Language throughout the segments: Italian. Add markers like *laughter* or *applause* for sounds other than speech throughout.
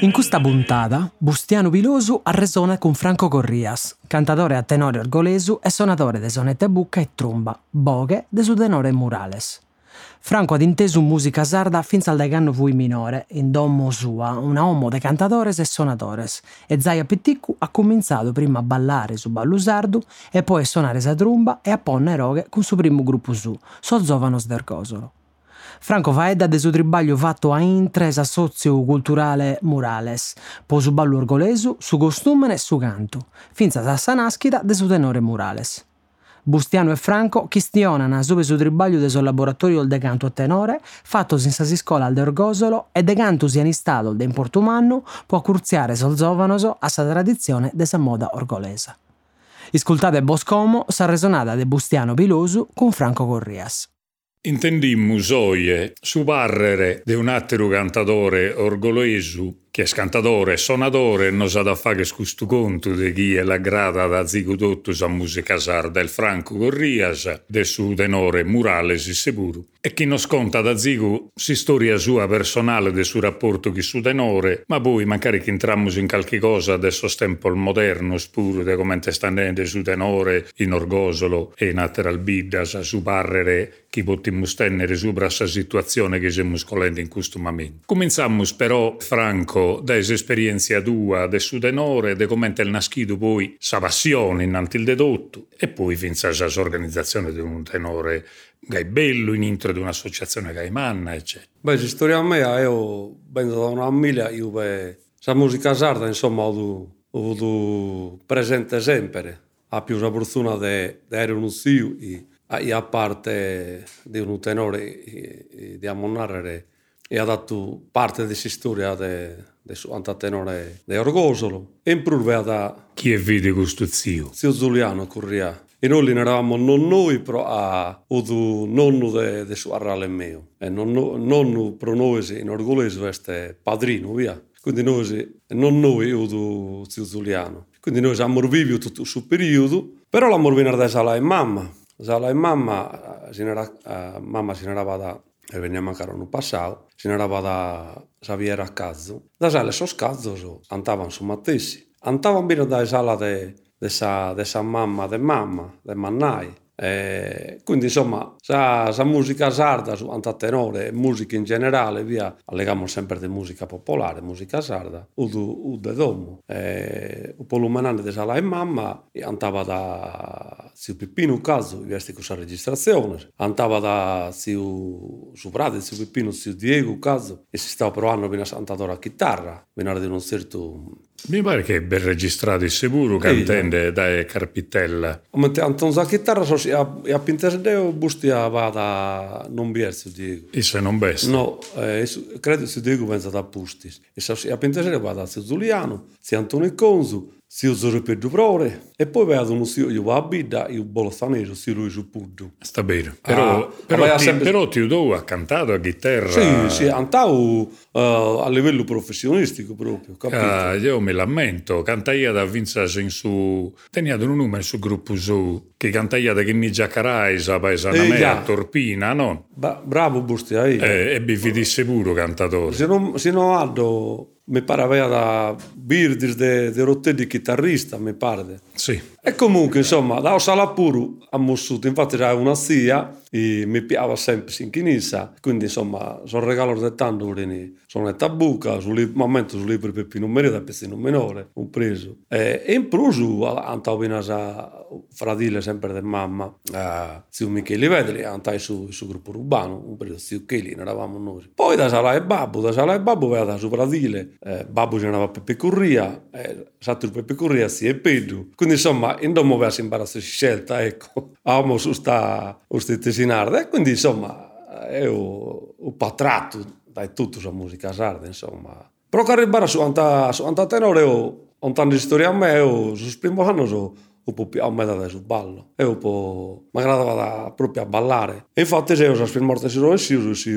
In questa puntata, Bustiano Pilosu arresona con Franco Corrias, cantatore a tenore orgolesu e suonatore de sonette bucca e tromba, boghe de su tenore Murales. Franco ha inteso musica sarda fin al decanno fui minore, in domo sua, una omo de cantatores e suonatores, e Zaia Pitticcu ha cominciato prima a ballare su ballo sardu e poi a suonare sa tromba e a ponne roghe con suo primo gruppo su, So Zovanos del. Franco faedda de su tribaglio fatto a intresa socio-culturale Murales, po su ballo orgolesu, su costume e su canto, finza sa sa naschida de su tenore Murales. Bustiano e Franco chistionano su su tribaglio de su laboratorio de canto a tenore, fatto in sa scuola al de Orgosolo e de canto sia in stato de in Portumannu può curziare sol giovanoso a sa tradizione de sa moda orgolesa. Iscultate Boscomo sa resonata de Bustiano Pilosu con Franco Corrias. Intendimmus oie su barrere de un atteru cantatore orgoloesu che è cantatore e suonatore non sa da fare questo conto di chi è la grada da zigu tutto sa musica sarda il Franco Corrias del suo tenore Murales Seburu e chi non sconta da zigu si storia sua personale del suo rapporto con suo tenore ma poi magari che entriamo in qualche cosa adesso tempo moderno spuro di come sta andando su tenore in orgosolo e in alteral biddas su parrere chi potremmo stendere sopra questa situazione che siamo scolendo in questo momento. Cominciamo però Franco da esperienza tua, de su tenore, de come è nascito poi sa passione innanti il dedotto e poi finza a organizzazione di un tenore gai bello in intro di un'associazione gai manna, eccetera. Beh, la storia mia, io vengo da una famiglia, io beh, la musica sarda, insomma, ho avuto presente sempre. Ha più la fortuna di essere un zio e a parte di un tenore di ammonare e ha dato parte della storia de, de su antatenore de Orgosolo e in da chi è vede questo zio? Zio Giuliano Corria. E noi eravamo non noi, però a avuto nonno de, de suo arrale mio. E nonno, nonno per noi in orgolese è padrino, via. Quindi noi, non noi, avuto zio Giuliano. Quindi noi siamo vivi tutto il periodo, però l'amore viene da Sala e mamma. Sala e mamma, si era, uh, mamma ne era da e veniamo ancora no passato, se ne era da Xavier a cazzo, da sale sos cazzos andavano su mattessi. Andavano bene da sala de, de sa, de mamma, de mamma, de mannai, e quindi insomma, sa, sa musica sarda, su tenore, musica in generale, via, allegamo sempre di musica popolare, musica sarda, udu, ude domo. E, un po' l'umanane di sala e mamma, e andava da zio Pippino, caso, vesti questa registrazione, andava da zio Subrate, zio Pippino, zio Diego, caso, e si stava provando a cantare a chitarra, venire di un certo mi pare che ben registrato il sicuro cantante da Carpitella. Ma Anton sa chitarra so a, a Pinterdeo bustia vada non bierzo Diego. E se non besta? No, eh, credo che Diego pensa da Pustis. E a Pinterdeo vada a Zuliano, si Antonio Consu, si usa per duprore e poi vedo un si io va a bida io bolzanese si lui su puddu. Sta bene. Però, ah, però, ti, sempre... però ti do ha cantato a chitarra. Sì sì cantavo uh, a livello professionistico proprio capito? Ah, io mi lamento cantaia da Vinza in su teniate un numero su gruppo su che cantaia da che mi giacarai sa paesana eh, a Torpina no? Ba- bravo Bustia eh, e bifi sicuro cantatore. Se non, se non addo me pare a da Birdis de, de rotte di chitarrista, mi pare. Sì. E comunque, insomma, da Osalapuru a Mussuto, infatti era una zia, e mi piaceva sempre in chinisa, quindi insomma, sono regalo di tanto, sono in tabuca, sul momento sul libro per Pino Merida, pezzo minore, ho preso. E, e in plus, andavo in casa fradile sempre di mamma, eh, zio Michele Vedeli, andai su, su gruppo urbano, un periodo zio Cheli, ne eravamo noi. Poi da Sala e Babbo, da Sala e Babbo aveva da su fradile, eh, Babbo ce n'aveva Peppe Curria, eh, Sattur Peppe Curria, sì, e Pedro. Quindi insomma, in Indomoverse in imbarazzo di scelta, ecco, *laughs* amo su sta, su e quindi insomma io ho patrato da tutto la musica sarda, insomma. Però arrivare su anta, su anta tenore, ontan di storia a me, io, su primo anno sono un po' più a metà sul ballo. E un po' mi agradava da, proprio a ballare. E infatti se io sono morto si rovescio si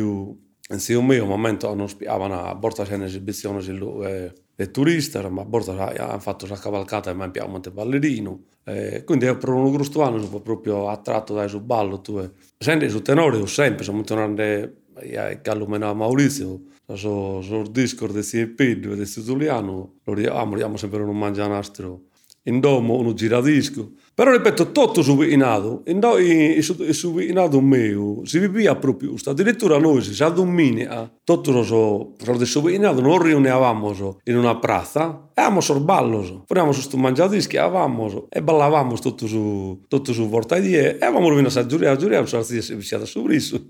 io in mio momento non spiavano a borsa c'è un'esibizione, si lui eh, e turisti, ma a borda hanno fatto una cavalcata e mi piace molto ballerino. E quindi per un gruppo anno sono proprio attratto dai su ballo. Tu, senti su tenore, sempre, sono tornato a Gallumena Maurizio, su, su Discord di CP, di Siciliano, lo abbiamo sempre un mangianastro in domo, un giradisco. Però ripeto, tutto subinato, in do, in, in subinato mio, si vivia proprio, addirittura noi si sa dominia, tutto lo so, lo subinato, non riunivamo in una piazza, e avevamo sorballo, so. poniamo su sto mangiadischi, avevamo, e ballavamo tutto su, tutto su portaidie, e avevamo rovinato a giuria, a giuria, sono stati viciati su brisso, *laughs*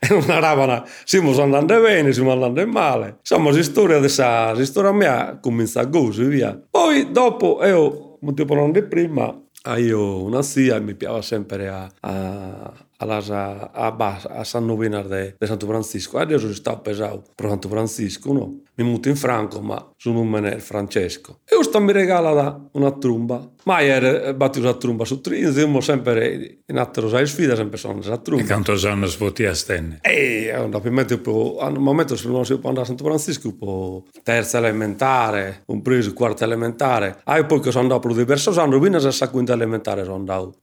e non eravamo, siamo andando bene, siamo andando male, insomma, la storia, dessa, la storia mia comincia così, via. Poi, dopo, io, un tempo di prima, io una zia mi piaceva sempre a, a, a, a, a San Novenar de, de Santo Francisco. Adesso sono stato pesato per Santo Francisco, no? Mi muto in Franco, ma suo nome è Francesco. E ora mi regala una tromba. Ma ieri battuto la tromba su tre, siamo sempre in attesa della sfida, sempre sono la tromba. E quanto anni svoti a stenne? E ovviamente, al momento sono andare a Santo Francisco, po terza elementare, un preso quarta elementare. Ah, e poi che sono andato per diversi anni, fino alla quinta elementare sono andato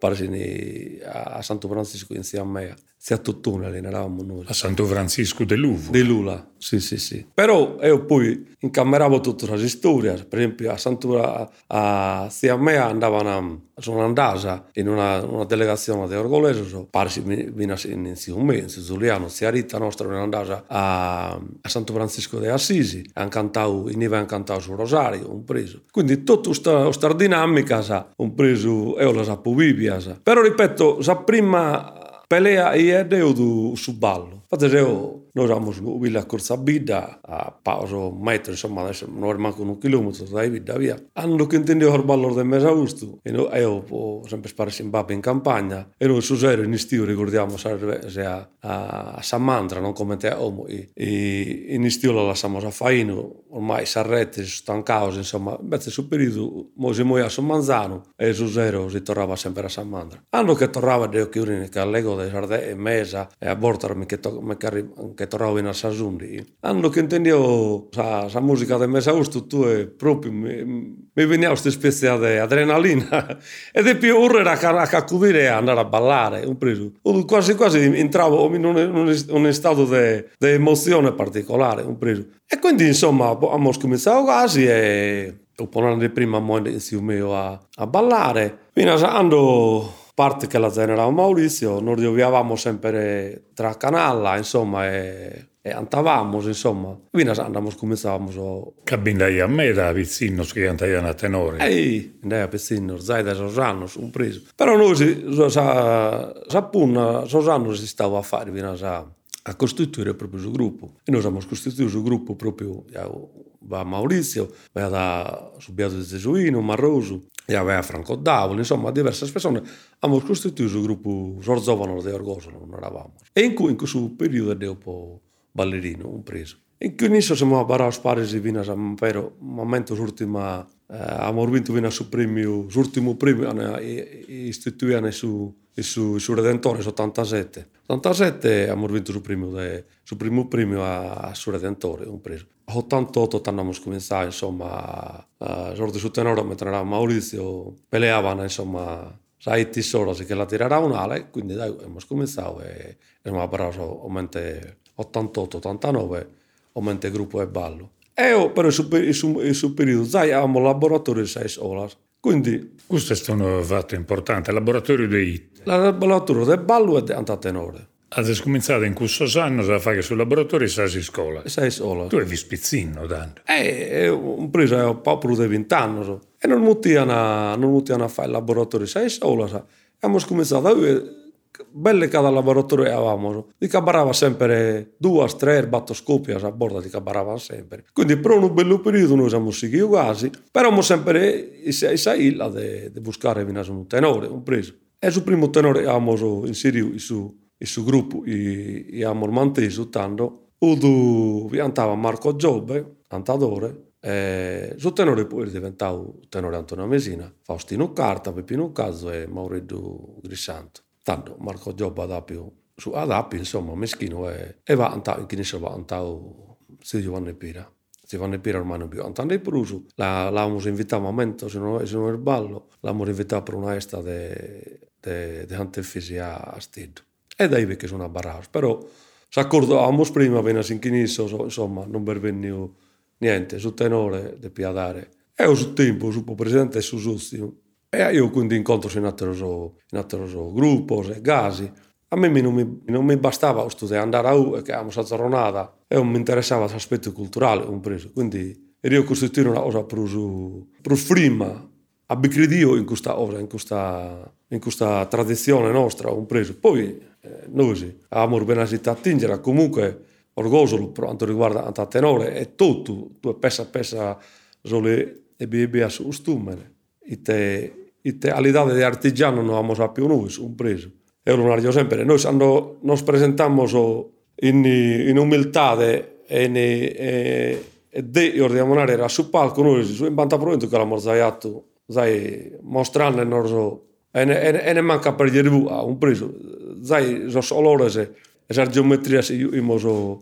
a Santo Francisco in a me. sia tutt'una lì, eravamo noi. A Santo Francisco dell'Uvo? Di Lula, sì, sì, sì. Però io poi incameravo tutte le storie, per esempio a Santo a, a sia a me andavano, sono andata in una, una delegazione di Orgolese, so, parsi in, Siume, in Siciliano, sia Rita nostra è andata a, a Santo Francisco de Assisi, hanno cantato, in Iva hanno cantato su Rosario, un preso. Quindi tutta questa dinamica, sa, un preso, io la sapevo però ripeto, sa prima Peleia e é deu do subalo. Fazer eu Når han mos mo Corsa kursa bida a pauro maitro insomma, manash nor man con un kilómetro da vida via. Han que entendió el valor de mes a gusto. E no eu po sempre sin Simbabe en campagna e non susero in istio ricordiamo serve a, a, a Samandra non come te omo e, e in istio la lasciamo a Faino ormai sarrete stancaos insomma mezzo su periodo mo si moia su Manzano e susero si tornava sempre a Samandra. Hanno che tornava de Chiurine che allego de Sardè e Mesa e a Bortarmi que, to, che, che che trovino *laughs* a Sassundi. Hanno che intendevo sa, sa musica de messa a tu e proprio, mi, mi veniva questa specie di adrenalina. Ed è più urrere a cacudire e andare a ballare, compreso. Quasi quasi entravo in un, un stato di emozione particolare, preso. E quindi insomma abbiamo cominciato quasi e dopo un anno di prima mi sono a, a ballare. Fino a quando parte che la generava Maurizio, noi viavamo sempre tra Canalla, insomma, e, e andavamo, insomma. Quindi andiamo, cominciavamo. Che andai a me da vicino, che andai a tenore. Ehi, andai a vicino, zai da Sosano, un preso. Però noi, sa, sa, sa punna, Sosano si stava a fare, fino a, a costituire proprio il gruppo. E noi abbiamo costituito il gruppo proprio, va Maurizio, va da Subiato di Gesuino, Marroso, e aveva Franco Davoli, insomma diverse persone abbiamo costituito il gruppo Sorzovano di Orgosolo, non eravamo. E in cui in questo periodo ero un po' ballerino, un preso. In cui inizio siamo a barare spari di vina, però momento l'ultima, eh, abbiamo vinto vina su premio, l'ultimo premio, istituito su su, su Redentore su 87. 87 abbiamo vinto il primo, de, su primo premio a, a su Redentore, un preso. 88 abbiamo cominciato, insomma, a sorte su tenore, mentre era Maurizio, peleavano, insomma, sai ti solo che la tirerà un'ala, quindi dai, abbiamo cominciato e abbiamo parlato ovviamente 88-89, ovviamente gruppo e ballo. E io, però, in su periodo, sai, abbiamo laboratorio di 6 ore, quindi... Questo è un fatto importante, il laboratorio di IT. Il laboratorio del ballo è andato tenore. Avete cominciato in questo anno a fare sul laboratorio e sei in scuola. Sei in scuola. Tu eri spizzino tanto. Eh, un preso un po' più di vent'anni. So. E non potevano, a fare il laboratorio sei in scuola. So. Abbiamo cominciato a belle cada laboratorio avevamo, di cabarava sempre due, tre battoscopi a bordo di cabarava sempre. Quindi per un bello periodo noi siamo seguiti quasi, però abbiamo sempre il la di buscare un tenore, un preso. E sul primo tenore abbiamo inserito su, su gruppo e abbiamo manteso tanto, Udo andava Marco Giobbe, cantadore, Eh, su tenore poi è diventato tenore Antonio Mesina, Faustino Carta, Peppino Cazzo e Maurizio Grissanto. Tanto Marco Giobba da più su Adapi, insomma, meschino e, e va antato, in chiesa va antato si Giovanni Pira. Giovanni Pira ormai non più antato di Prusu, l'abbiamo invitato a momento, se non, se non è ballo, l'abbiamo invitato per una esta di Antefisia a Stido. E da lì che sono a Barras, però si accordavamo prima, appena si inchinisso, insomma, non per venire niente, su tenore di piadare. E su tempo, su presidente e su giustio. E io quindi incontro in altro, in gruppo, gasi. A me non mi, non mi bastava studiare, andare a U e che abbiamo stata giornata e non mi interessava l'aspetto culturale, un preso. Quindi io costituire una cosa più, più prima, abbicridio in questa cosa, in questa, in questa tradizione nostra, un preso. Poi eh, noi abbiamo organizzato a tingere, comunque orgoglio per quanto riguarda il tenore e tutto, tu pesa a pesa sole e bebe su stumere. E te, e te e te a italianità di artigiano non abbiamo saputo noi, preso. E Lunario sempre, noi ando, nos presentamos o, in, in umiltà e in... E, de di ordinare era sul palco noi su in banda pronto che l'abbiamo sbagliato sai mostrando il nostro e ne, e, e ne manca per gli ribu a un preso sai so solo se e la geometria se io imo so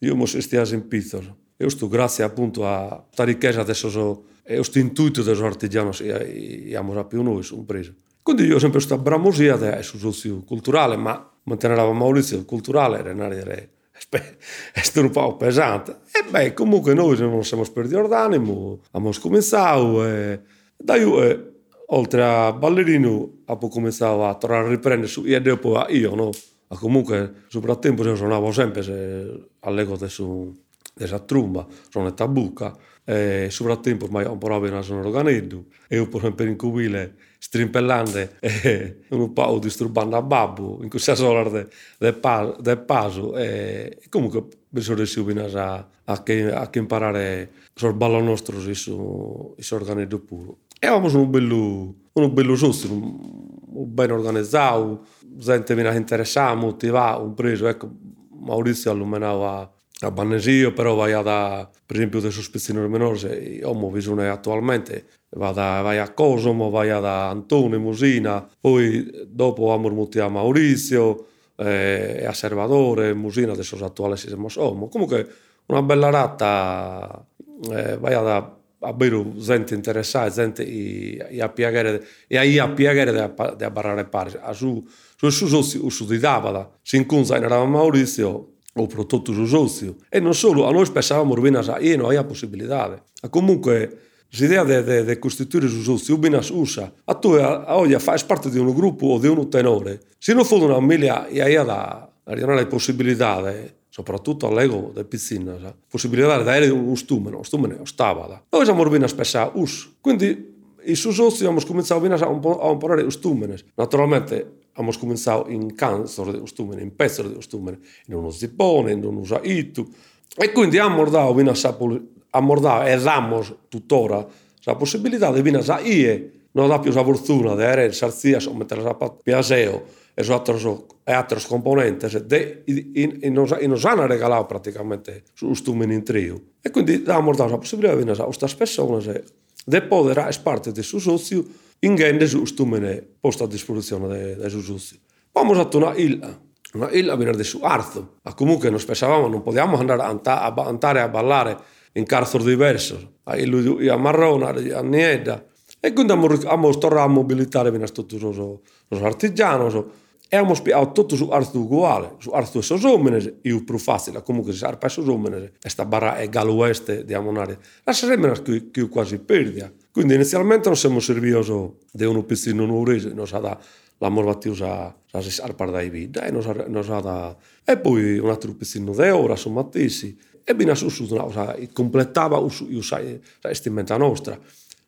io mo stiasi in pizzo io sto grazie appunto a sta ricchezza adesso so e sto intuito desos artigianos e, e amos a più noi un preso. Quindi io ho sempre questa bramosia del socio culturale, ma mantenere Maurizio il culturale era un'area *laughs* po' pesante. E beh, comunque noi non siamo sperdi d'animo, abbiamo cominciato e da io, eh, oltre a ballerino, abbiamo cominciato a tornare a riprendere su, e dopo io, no? Ma comunque, soprattutto io suonavo sempre se, all'ego della trumba, sono in tabucca, eh, soprattutto ormai un provi non sono organeddu io per esempio in cubile strimpellante eh, un po' disturbando a babbo in questa *laughs* sola del de pa, de paso. Eh, comunque mi che si a, a, che, a che imparare sul ballo nostro su organeddu puro e avevamo un bello un bello giusto, un, ben organizzato gente che interessava motivava un preso ecco Maurizio alluminava da Banesio, pero vai a dar, por exemplo, desos piscinos menores, e homo viso attualmente, va da, vai a Cosmo, vai a da Antone, Musina, poi dopo a Mormuti a Maurizio, eh, e a Servadore, Musina, desos attuali si semos homo. Comunque una bella rata eh, vai a da a Beiro gente interessata, gente e, e a piagare e aí a piagare de, de a barrare pari. A su, su, su, su, su, su di Davada, si incunza in Rama Maurizio, o para do os outros. E non solo, a nós pensábamos ben a e non hai a posibilidade. A comunque, l'idea de, de, de costituire su socio, io usa, a tu a voglia fai parte de un gruppo o de un tenore, se non fosse una miglia e hai da le possibilità, soprattutto all'ego del pizzino, sa? possibilità di avere un stumeno, un stumeno stava. Noi siamo ben a spessare us, quindi i suoi soci abbiamo cominciato a, un a imparare un stumeno. Naturalmente Hemos comenzado en Kansas de costume, in Pessar de costume, in uno Zippone, in uno Jaito. E quindi a Mordao, vino a, Mordao e damos tuttora la possibilità di venire a IE, non da più la fortuna di avere sarzia o mettere la piaseo e su altri, e altri componenti, e non ci hanno regalato praticamente su costume in trio. E quindi abbiamo dato la possibilità di venire a queste persone e di poter essere parte del suo sozio Ingände costumen posta a disposizione dei, dei giusti. Vamos a una illa, una illa viene di su Arzo, ma comunque non pensavamo, non potevamo andare a, a andare a ballare in carcere diverso, a lui a Marrona, a Nieda. E quindi abbiamo tornato a mobilitare tutti i artigiani, e abbiamo spiegato tutto su arzo uguale, su Arzu e Sosomene, io più facile, comunque si arpa e Sosomene, questa barra è galo-est di Amonare, la saremmo che quasi perdia. Quindi inizialmente non siamo serviti di un pizzino nuorese, non sa da, l'abbiamo battuto a, a sessar dai vita e eh, non sa, da... E poi un altro pizzino di ora, sono mattesi. E bina su su, no, sa, completava estimenta nostra.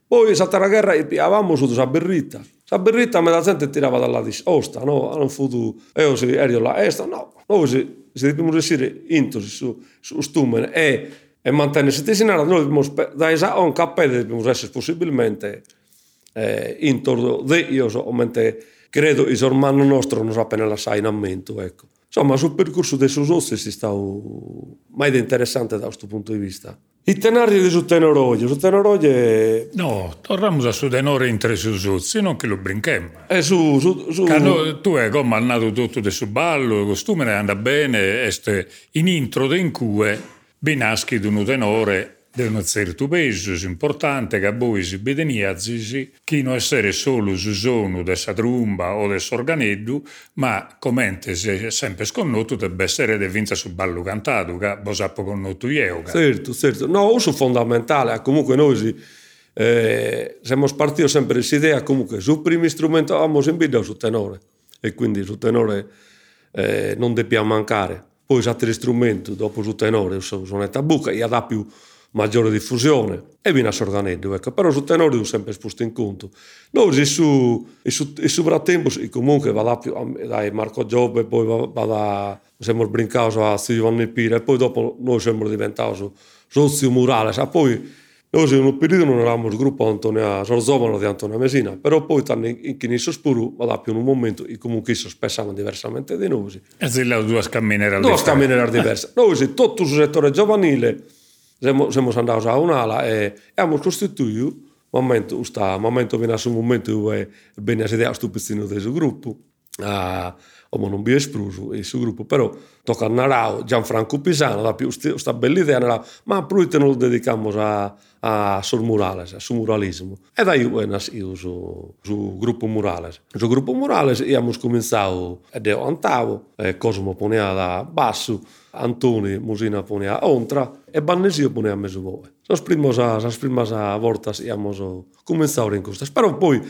Poi saltare la guerra e avevamo su questa berrita. Sa berrita me la gente tirava dalla discosta, no? Non fu e io si ero la esta, no. Noi si si dobbiamo riuscire intosi su, su stumene e... e mantenersi tesinare, noi dobbiamo, da esa on capire dobbiamo essere possibilmente eh, intorno di io so, mente credo il sormano nostro non appena la sai in ammento, ecco. Insomma, sul percorso dei suoi ossi si sta mai interessante da questo punto di vista. I tenari di su tenoroglie, su tenoroglie... No, torniamo a su tenore in tre susuzzi, non che lo brinchiamo. E su... su, su... Cano, tu è come tutto del suo ballo, il costume ne anda bene, este in intro in cui binaschi di un tenore di un certo peso importante che voi si bedeniazzi che non essere solo su sono dessa trumba o del organeddu, ma commente se sempre sconnoto deve essere de vinza sul ballo cantato, che bosappo connotto io. Certo, certo. No, uso fondamentale, comunque noi si, eh, siamo partiti sempre questa comunque sul primo strumento in video sul tenore e quindi sul tenore eh, non dobbiamo mancare. Poi altri strumenti dopo sul tenore, su sonetta buca, e dà più maggiore diffusione e viene a sorganetto, ecco. però sul tenore sempre sposto in conto. Noi su, su, su frattempo comunque vado più, dai Marco Giobbe, poi vado, siamo brincati a Giovanni Pira e poi dopo noi siamo diventati Sozio Murales, e poi noi in un periodo non eravamo il gruppo Antonia Sorzomano di Antonia Mesina, però poi in, in Chinesso Spuru vado più in un momento in comunque si spessavano diversamente di noi. E si le due scamminere diverse. Due scamminere diverse. Noi tutto sul settore giovanile siamo, siamo andati a un'ala e abbiamo costituito momento sta momento viene un momento dove bene a idea stupidino del suo gruppo a come non vi espruso il suo gruppo però tocca a Narao Gianfranco Pisano da più sta bella idea Narao, ma poi te lo dedichiamo a a sul murales, a su muralismo. E da io nascido su, su gruppo murales. Su gruppo murales abbiamo cominciato ed io antavo, eh, Cosmo poneva da basso, Antoni Musina poneva ontra e Bannesio poneva mezzo voce. Las primas, las primas voltas íamos cominciado in questa. Però poi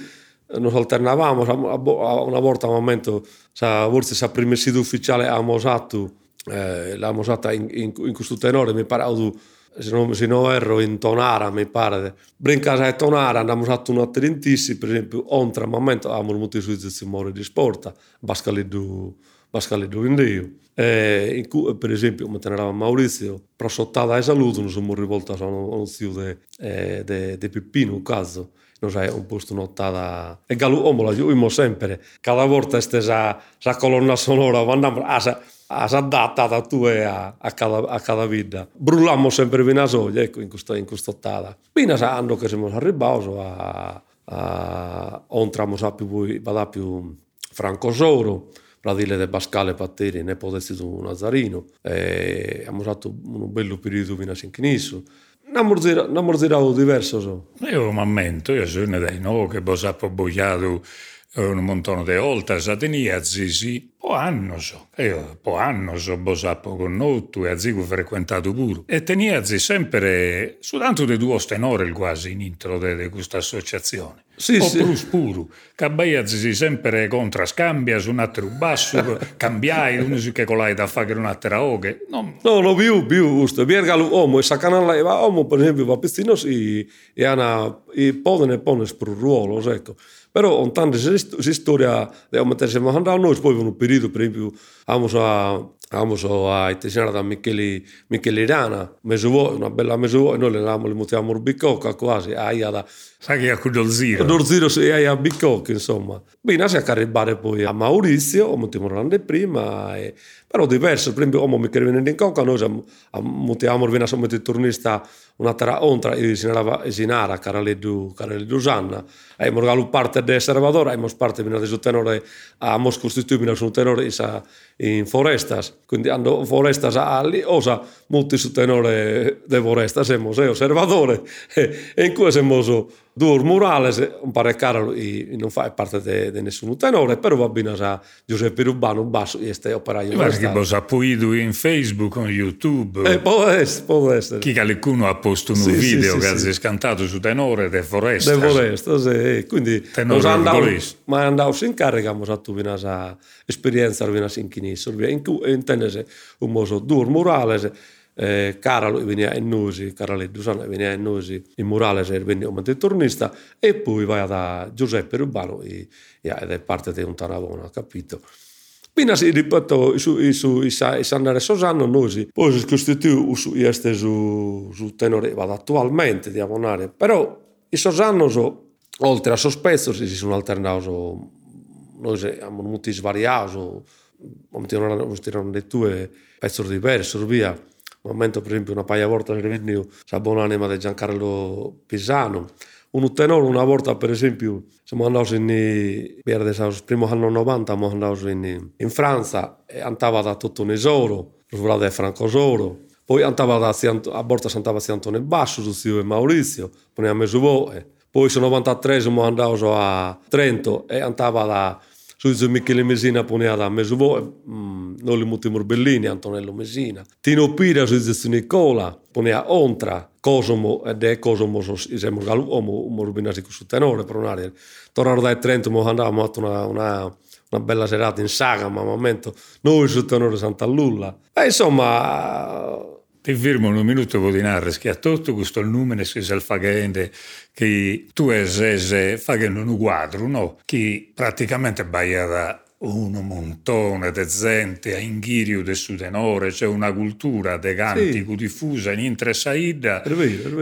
nos alternavamo, a una volta a un momento, sa, forse sa prima sito ufficiale abbiamo usato, eh, l'abbiamo usata in, in, in, questo tenore, mi pare, auto, se, non, se non erro, in tonara, mi pare. Brincasa e tonara abbiamo usato un attentissi, per esempio, oltre al momento abbiamo molto su Zimore di Sporta, Bascaliddu, Bascaliddu in Dio. Eh, in cui, per esempio, come teneva Maurizio, prossottata e saluto, non siamo rivolti a un zio di eh, Peppino, caso non sai, un posto nottata. E galu, oh, omola, io sempre, cada volta questa colonna sonora, andiamo, ah, a a s'adatta tu a, a, cada, a cada vita. Brullammo sempre vina soglia, ecco, in questa, in questa ottata. Fino a che siamo arrivati a, a, a entramos a più, più Franco Soro, Pradile de Pascale Patteri, ne potessi tu Nazarino, e abbiamo fatto un bello periodo fino a Sincnisso. Non morzirato diverso. So. Io mi ammento, io sono dei no, che ho boiato un montone di volte, tenia zisi, po annos, io po annos ho sappo con notu e azigu frequentato pure. E tenia sempre, su tanto di due tenore quasi in intro di questa associazione. Sì, o sì. plus puru, che zisi sempre contra scambia su un altro basso, *laughs* cambiai, uno che colai da fare un altro oghe. No, no, no, più, più, giusto. Viergalu uomo, e sa canale, uomo, per esempio, va pistino, e, e, ana, e podene pones per ruolo, ecco. Però ogni tanto si storia di mettersi a andare noi, poi un periodo, per esempio, abbiamo Vamos a Itesiana da Michele, Michele Rana, meso una bella meso e noi le le mettiamo il bicocca quasi, aia da... Sai che è con il ziro? Con il ziro si aia a bicocca, insomma. Bene, si arrivare poi a Maurizio, o mettiamo l'anno prima, e... però diverso, per esempio, come Michele viene in conca, noi mettiamo il insomma, il turnista unatara ontra e sinara, sinara Karaleddu, Karaleddu Sanna. Aimo galu parte de Salvador, aimo parte mina de su tenore a Moscou stytymina sun tenore sa in forestas. Quindi ando forestas a ali osa multi su tenore de forestas, emo se osservatore. *laughs* e in cui semmoso due murales, un pare caro non fa parte di nessun tenore, però va bene a Giuseppe Rubano, un basso, e stai operando. Guarda che cosa puido in Facebook, in YouTube. Eh, può essere, può essere. Chi qualcuno ha posto un sì, video sì, che sì, ha scantato su tenore de Forestas. De Forestas, sì. Quindi, tenore andavo, ma andavo in carica, ma tu vieni a esperienza, vieni a inchinis, in cui intendese un moso due murales, eh, Caralo veniva in Nusi, Carale Dusano veniva in Nusi, in Murales veniva come tornista e poi vai da Giuseppe Rubano e, è parte di un Taravona, capito? Pina si ripeto su su sa sanare Sosano noi poi si costituì su este su su tenore vado attualmente di abbonare però i Sosano so, oltre a sospetto si sono alternati noi abbiamo molti svariati, non ti hanno detto pezzi diversi via momento per esempio una paia volta è venuto la buona anima di Giancarlo Pisano, un tenore una volta per esempio siamo andati in per il primo anno 90 siamo andati in, in Francia e andava da tutto un esoro lo svolava Franco Soro. Poi andava da a volta andava a Antone Basso su Zio e Maurizio poi a Mesuvoe poi nel 93 siamo andati a Trento e andava da su Michele Mesina poneva da Mesuvoe mm, Noli Mutimur Bellini Antonello Mesina Tino Pira su Nicola poneva Ontra. Kosomo ed è Kosomo siamo galu omo mo rubinasi su tenore per un'area tornare da Trento mo andavamo a una, una una bella serata in saga, ma momento noi su tenore Sant'Allulla. E insomma, ti firmo un minuto per dinare che a tutto questo che si fa che tu sei facendo un quadro, no? Che praticamente baia un montone di gente a Inghirio del Sudenore, c'è una cultura de cantico sì. diffusa in Intresaida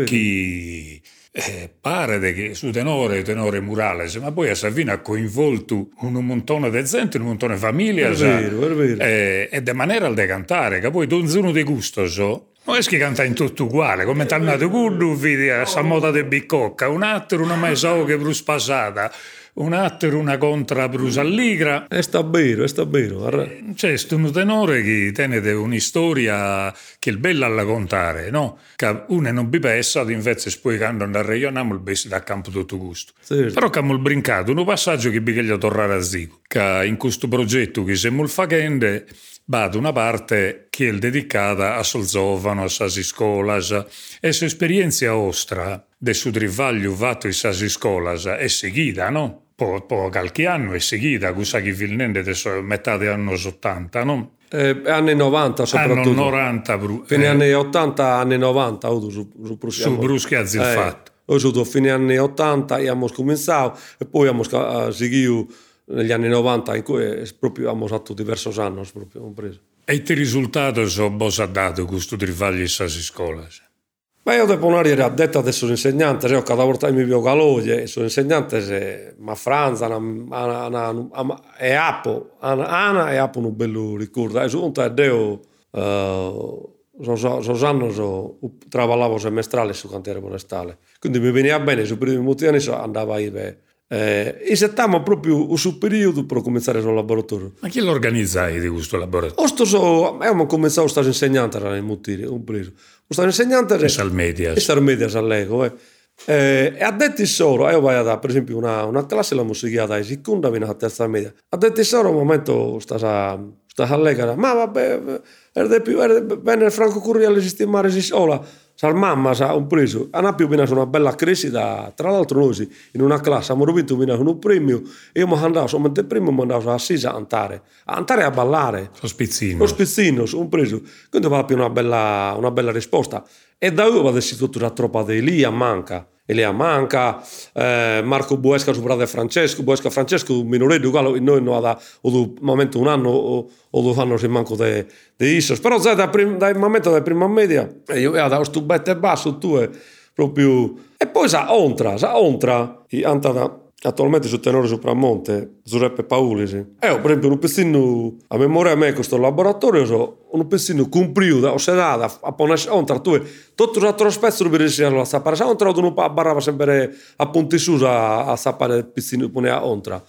che eh, pare che su tenore tenore Murales, ma poi a Savina ha coinvolto un montone di gente, un montone di famiglie, è vero, è vero. Eh, e di maniera di cantare, che poi tu uno di gusto so, non è che canta in tutto uguale, come tornato Gurdu, vedi a moda di bicocca, un altro non mai so che brus passata, un altro una contra Bruce Alligra. E sta vero, è sta vero. C'è questo tenore che tiene una storia che è bella da contare, no? Che uno non bi pessa, invece poi quando andare a regione, il besti da campo tutto gusto. Certo. Però che abbiamo brincato un passaggio che bisogna tornare a Zico, che in questo progetto che siamo facendo va ad una parte che è dedicata a Solzovano, a Sasi Scolas, e su esperienza ostra del suo trivaglio fatto in Sasi Scolas è seguita, no? Po', po qualche anno è seguita, cosa che Vilnende adesso metà degli anni 80, no? Eh, anni 90 soprattutto. Anni 90. Bru- fine eh. anni 80, anni 90, ho su, su, Bruschi. Su Bruschi ha eh, fatto. Ho avuto fine anni 80 abbiamo cominciato e poi abbiamo seguito negli anni 90 in cui proprio abbiamo fatto diversi anni proprio preso. E che risultato sono ha dato questo trivaglio in scuola? Beh, io devo andare a detta adesso insegnante, io cada volta mi vedo caloglie, sono insegnante, se, ma Franza, ana, ana, ana, e Apo, Ana e Apo un bello ricordo, e su un deo, uh, so, anni so, lavoravo semestrale su cantiere forestale, quindi mi veniva bene, su primi molti anni so, andava a ir eh, e settiamo proprio su periodo per cominciare sul laboratorio. Ma chi lo organizzai di questo laboratorio? Questo so, abbiamo cominciato a stare insegnante a Mutiri, un periodo. Stare insegnante e sal medias. E sal medias all'ego, eh. Eh, e ha detto solo, io vado da per esempio una, una classe la musica da seconda fino alla terza media. Ha detto solo un momento sta a sta a legare, ma vabbè, era più, era bene Franco Curri alle sistemare si sola mamma ha un preso, hanno più bene una bella crescita, tra l'altro noi in una classe abbiamo vinto un premio e io mi andavo, solamente il primo mi andavo a Sisa a andare, a andare a ballare. Lo spizzino. Lo spizzino, un preso. Quindi va più una bella, una bella risposta. E da io vado tutta la troppa di Elia manca. Eleamanca, eh, Marco Buesca, o seu brother Francesco, Buesca Francesco, minoreiro galo, e non no, da, o do momento un anno o, o dos anos en manco de, de isos. Però xa da, prim, da momento da prima media, e eu da os tubete basso, tu é eh, proprio... E poi sa ontra, sa ontra, e anta da attualmente su tenore sopramonte, Giuseppe Paulisi. E ho, per esempio, un pezino, a memoria a me questo laboratorio, so, un pezino compriuto, o sedata, a pones ontra, tu tutto un altro spezzo per riuscire a sapere, sa ontra, non barrava sempre a punti su a, a sapere il pezino, poneva ontra.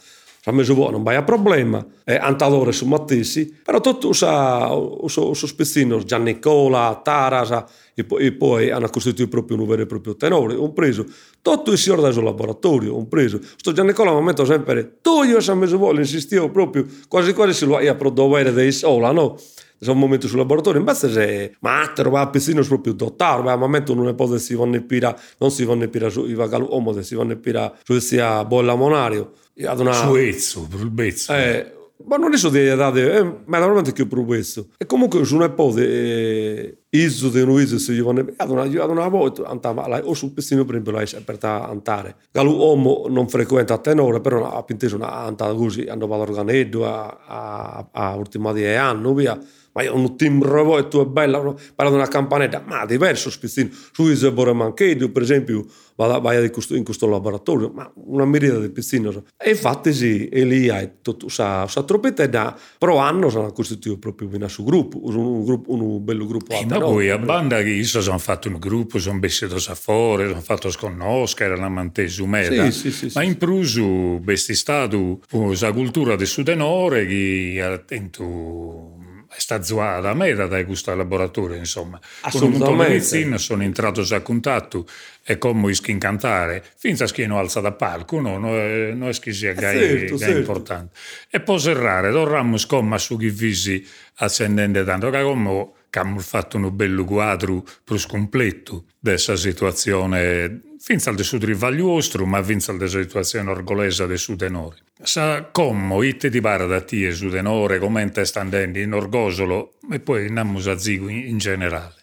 Sa messo buono, non vai a problema, e antadore su Mattissi, però tutto usa, usa, usa spezzino, Giannicola, Tarasa, e poi, e poi hanno costituito proprio un vero e proprio tenore, un preso tutto il signore del laboratorio, un preso. Sto Gianni Nicola mi metto sempre, tu io sono messo vuole, insistivo proprio, quasi quasi si lo ia pro dovere dei sola, no? C'è un momento sul laboratorio, invece se ma te va a piscino proprio dottare, ma al momento non ne può si vanno pira, non si vanno pira su i vagalu omo, si vanno pira su sia bolla monario. Una... Su ezzo, per il bezzo. Eh, ma non è solo di date, eh, ma veramente che per questo. E comunque su un po' di iso di se io vanno, ad una, ad una volta andava, o sul pestino per esempio, lei per andare. Galu uomo non frequenta a tenore, però a pinteso una andata così, andava all'organetto a, a, a ultima di anno, via. Ma io un timbro e tu è bella, parla una campanella, ma diverso spizzino, su Isebore Manchedio per esempio, vai, vai in questo laboratorio, ma una miriade di pizzini. E infatti sì, e lì hai sa, sa troppetta, però hanno sono costituito proprio un suo gruppo, un, gruppo, un bello gruppo. E ma poi a banda che io sono fatto un gruppo, sono vestito a fuori, sono fatto sconoscere, era una mantesu merda, sì, sì, sì, ma in prusu besti stato la cultura del sudenore che attento è stata a me da questo laboratorio, insomma. Con un di medicina sono entrato a contatto e come ischi cantare, finché a che non alza da palco, no, no, no è che sia eh, gai, certo, gai certo. importante. E poi serrare, dovremmo scomma su chi visi accendendo tanto, che come abbiamo fatto un bello quadro più completo questa situazione, finza al suo rivaglio ma finza alla situazione orgolesa del suo tenore. Sa come itte di bara da tie su tenore, come sta andando in orgosolo, e poi andiamo a zigo in, in generale.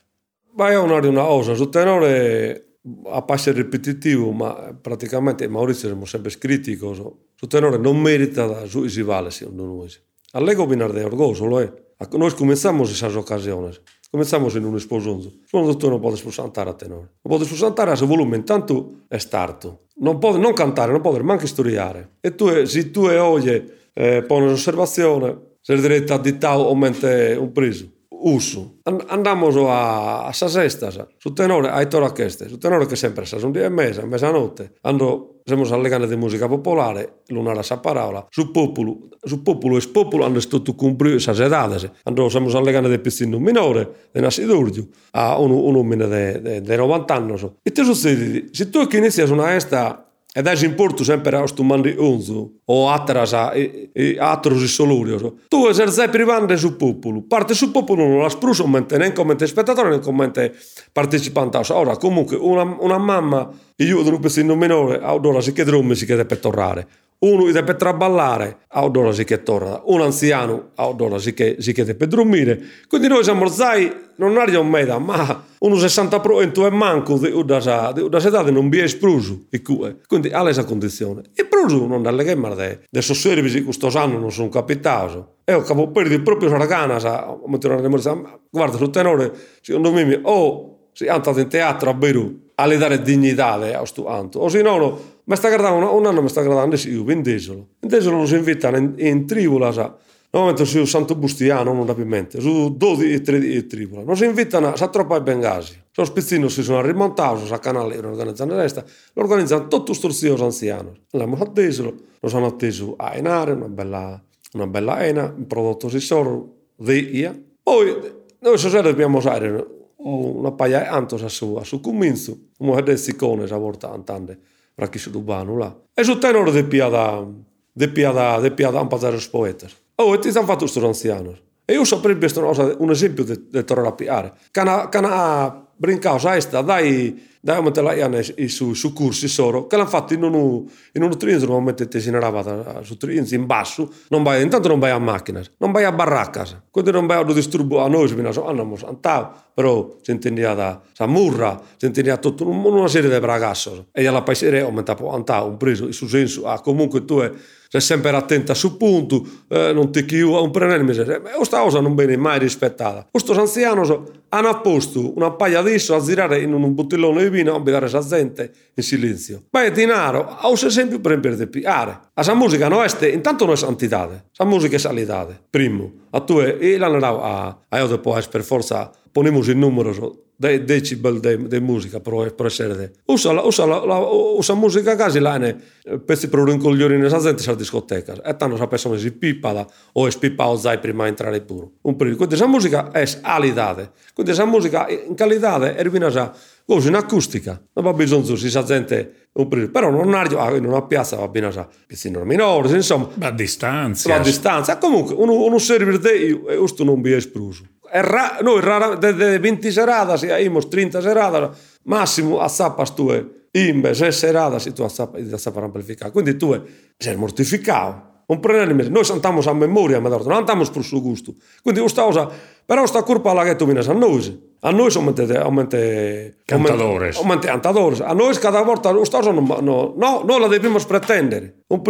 Ma è una, cosa, su tenore a passo ripetitivo, ma praticamente Maurizio siamo sempre scritti cosa. Su tenore non merita da su si vale, secondo noi. Allego binar de orgosolo, eh. A, Nós começamos essas ocasiões. Começamos em um para onze. Bom, doutor, não podes por jantar até nós. Não podes por jantar, haja volume, tanto é starto. Não pode não cantar, não pode manca historiare. Eh. E tu, se tu e oggi eh, eh, eh põe observazione, se direita di tal aumenta um. Preso uso. Andamos a, a sasestas, su tenore, ai toraqueste, su tenore che sempre sa, dia e mesa, mezzanotte, ando, siamo alle gane di musica popolare, lunara sa parola, su popolo, su popolo e spopolo hanno tutto cumplito esas edades, ando, siamo alle gane di pizzino minore, di Nasidurgiu, a un, un uomine di 90 anni, e ti succede, se tu che inizi una esta ed è importante sempre a stu mandi unzu, o atras a, e, e atros isolurios. Tu esercei privando su popolo. Parte su popolo non la spruso mente, né come spettatore, né come partecipante. Ora, comunque, una, una mamma, io un pezzo minore, allora si chiede come si chiede per tornare uno che deve traballare, allora si che torna, un anziano, allora si che, si che deve dormire. Quindi noi siamo zai, non abbiamo meda, ma uno 60 pro e manco di una età non vi è espruso. Quindi ha questa condizione. E pruso non dalle che marde, adesso servizi questo anno non sono capitato. E ho capo perdi proprio la ragana, sa, guarda, sul tenore, secondo me, o si è andato in teatro a Beirut, a dare dignità a questo anto, o se no, mi sta guardando, un anno mi sta guardando io, in Desolo. In Desolo non si invitano in, tribola, sa. Normalmente su Santo Bustiano, non rapidamente, su 12 e 13 tribola. Non si invitano, sa troppo ai Bengasi. Sono spizzini si sono rimontati, sa canale, organizzano resta, lo organizzano tutto questo zio anziano. Andiamo a Desolo, lo sono atteso a Enare, una bella, una bella ena, un prodotto si sono, via. Poi, noi stasera dobbiamo usare una paia di antos a su, a su comincio, come vedete sicone, sa para que iso non vá anular. És tenor de piada, de piada, de piada para os poetas. Oh, e ti hanno fatto sto anziano. E io saprei questo, un esempio di de a piare. Cana, cana brincaus sai, esta, dai, dai, mette la Iana i su, su corsi solo, che l'hanno fatto in un in uno trienzo, normalmente ti si su trinzo, in basso, non vai, intanto non vai a macchina, non vai a barracca, quindi non vai a disturbo a noi, quindi andiamo a però si intendeva da Samurra, si intendeva tutta una serie di ragazzi, e alla paesere aumenta a un preso, in su senso, ah, comunque tu è, sei sempre attenta sul punto, eh, non ti chiudo a un prenelmi, questa cosa non viene mai rispettata. Questo anziano hanno apposto una paia di a girare in un botellone di vino a vedere la gente in silenzio. Beh, dinaro, ha un esempio per imparare piare. A sa musica non è, intanto non è santità, sa musica è salità. Primo, a tu e l'hanno a, a io dopo per forza ponemos in numero de decibel de, de música pro, pro essere de. Usa, la, usa, la, la, usa música casi là ne pezzi pro rincogliere in esas gente sa discotecas. E tanto sa persona si pippada o es pipao zai prima entrare puro. Un periodo. Quindi esa musica è alidade. Quindi esa musica in qualità è rivina sa così in acustica. Non va bisogno si sa gente un periodo. Però non ha ah, in una piazza va bene sa pizzino minore, insomma. Ma a distanza. Ma a distanza. Comunque uno, uno serve de e questo non vi è espruso ra, noi rara, de, de 20 seradas íamos 30 seradas, máximo a zapas tue imbe, se seradas e tu a zapas amplificar. Quindi tu sei mortificato. Un prenelime, noi santamos a memoria, ma non andiamo per suo gusto. Quindi questa cosa, Pero está culpa a la que tuvinas a noi. A nós aumente, aumente, cantadores. Aumente, cantadores. A noi cada volta os tos non, no, no, non la debemos pretendere, In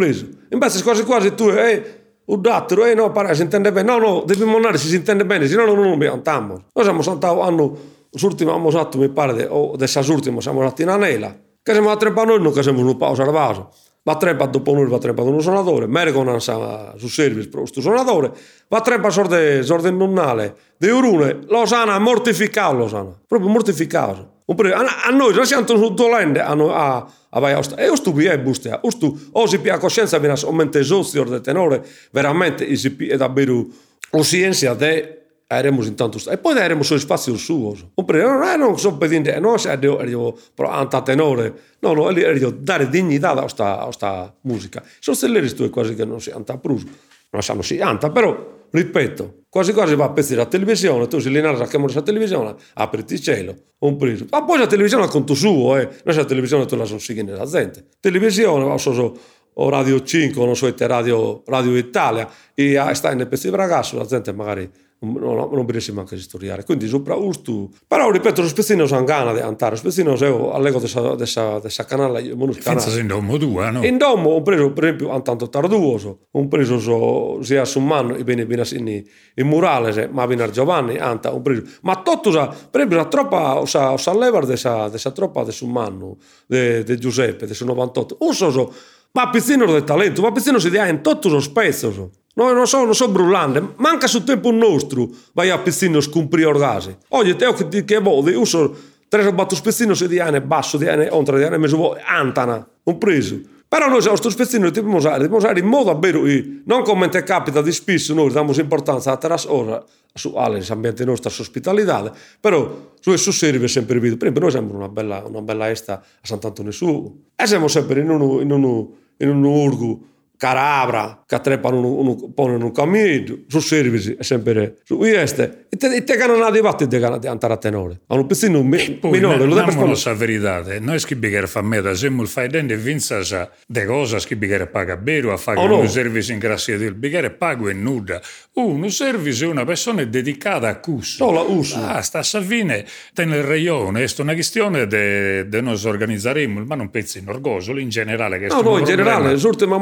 Invece quasi quasi tu, eh, eh, o dattero, eh no, pare, si intende bene, no, no, dobbiamo andare se si intende bene, se no non non andiamo. Noi siamo saltati, anno, l'ultimo abbiamo fatto, mi pare, o de l'ultimo, siamo andati in Anela, che siamo a tre non che siamo un pausa al vaso va treba dopo noi, va treba un sonatore, merconan sa su service pro stu sonatore, va treba sorte, sorte nonnale, de urune, lo sana, mortificato lo sana, proprio mortificato. A, a noi, non siamo sul a, a, a vai, osta. e ostu bi e bustea, ostu, o si pia coscienza, o mente sommente sozio del tenore, veramente, e si pia davvero, o scienza de eremos intanto e poi eremos o spazio suo oppure non è non so pedinte non è dio dio pro anta tenore. No no è dio dare dignità a sta a sta musica. So se le sto quasi che non si anta prus. Non sanno si anta però ripeto quasi quasi va a pezzi la televisione tu si li narra che la televisione apriti cielo un preso ma poi la televisione con tu suo eh. Non la televisione tu la sono sighi nella gente. Televisione o so, so o Radio 5 non so radio Radio Italia e sta in pezzi di ragazzo la gente magari non, non riesce manco a storiare. Quindi sopra ustu. Però ripeto, lo spezzino sono gana di andare, lo spezzino sono all'ego dessa canale, non canale. In domo due, no? In domo ho preso, per esempio, tanto tarduoso, ho preso so, sia su mano, e bene, bene, in, in murale, ma viene Giovanni, anta, ho preso. Ma tutto, per esempio, la troppa, sa, o sa levare dessa, dessa troppa di su mano, di Giuseppe, di su 98. Un so, so, Pappizzino del talento, Pappizzino si dia in todos os pezzi. No, non sono, non sono brullante, manca su tempo nostro vai a Pizzino scumpri orgasi. Oggi te che, che vodi, uso sono tre o quattro spezzini di basso, diane ontra, diane di antana, un preso. Però noi siamo questi spezzini di dobbiamo usare, dobbiamo usare in modo vero, non come te capita di spesso, noi diamo importanza a terras ora, su all'ambiente nostra, all'ospitalità, però su esso serve sempre vivo. Per esempio noi siamo una bella, una bella esta a Sant'Antonio su, e siamo sempre in un... In un in un urgu, Carabra, che trepano un, un, un cammino, su servizi, è sempre su este. E te, te ganano di vatti di andare a tenore. A un mi, minore, lo devo spiegare. la verità, noi schibigere fa me da semmul fai dente vinza sa de cosa schibigere paga beru a fare oh, no. un servizio in grazie del bigere pago e nuda. Un servizio una persona dedicata a cusso. No, la uso. Ah, sta a Savine, nel reione, è una questione de, de nos organizzaremo, ma non pezzi in orgoso, in generale. Che no, no, in generale, sorte ma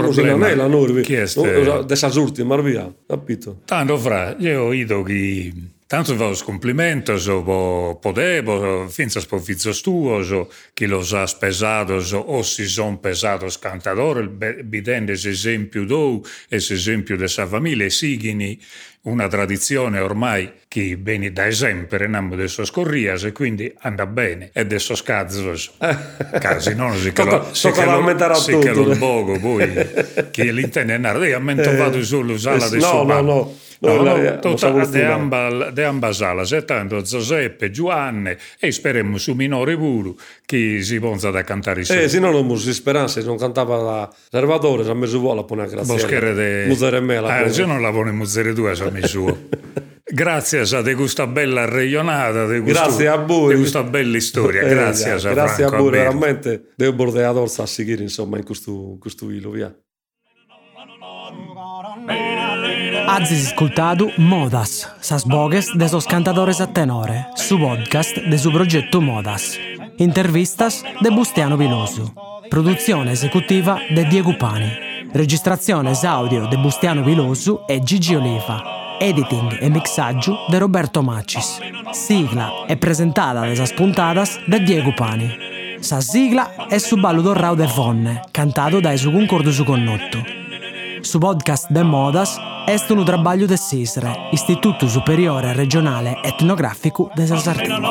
mostrato problema. Non è la Norvi. Chi è ste? Dessa surti, ma via, capito? Tanto fra, io ho ido che tanto va complimento, so po podebo, finza spofizzo stuo, so chi lo sa spesato, so o si son pesato scantadore, bidende esempio do, es esempio de sa famiglia, sigini una tradizione ormai che viene da esempio renamo de suas corrias e quindi anda bene e de suos cazzos. *laughs* Casi non si che lo si che lo si che lo bogo poi. *laughs* Che l'intende andare a mento eh, vado sull'usala di no no no No, no, no, tutta de amba, de amba salas, e tanto Giuseppe, Giovanni, e speriamo su minore pure che si ponza da cantare. Eh, se no non si speranza, se non cantava da Salvatore, ha messo vuola, pone a grazie. Boschere de... Muzzere me la Eh, se non la pone muzzere tu, ha messo *laughs* Grazie a questa bella regionata, di grazie a voi. di questa bella storia. Eh, grazie, eh, grazie a voi, veramente. Devo bordeador a seguire insomma in questo, questo hilo, via. Azis ascoltado Modas, sas bogues de sos cantadores a tenore, su podcast de su progetto Modas. Intervistas de Bustiano Vilosu. Produzione esecutiva de Diego Pani. Registrazione audio de Bustiano Vilosu e Gigi Oliva. Editing e mixaggio de Roberto Macis. Sigla è presentata de sas puntadas de Diego Pani. Sa sigla è su ballo dorrao de Fonne, cantato da su concordo su connotto. Su podcast de Modas est un trabalho de SISRE, Istituto Superiore Regionale Etnografico de Sardegna.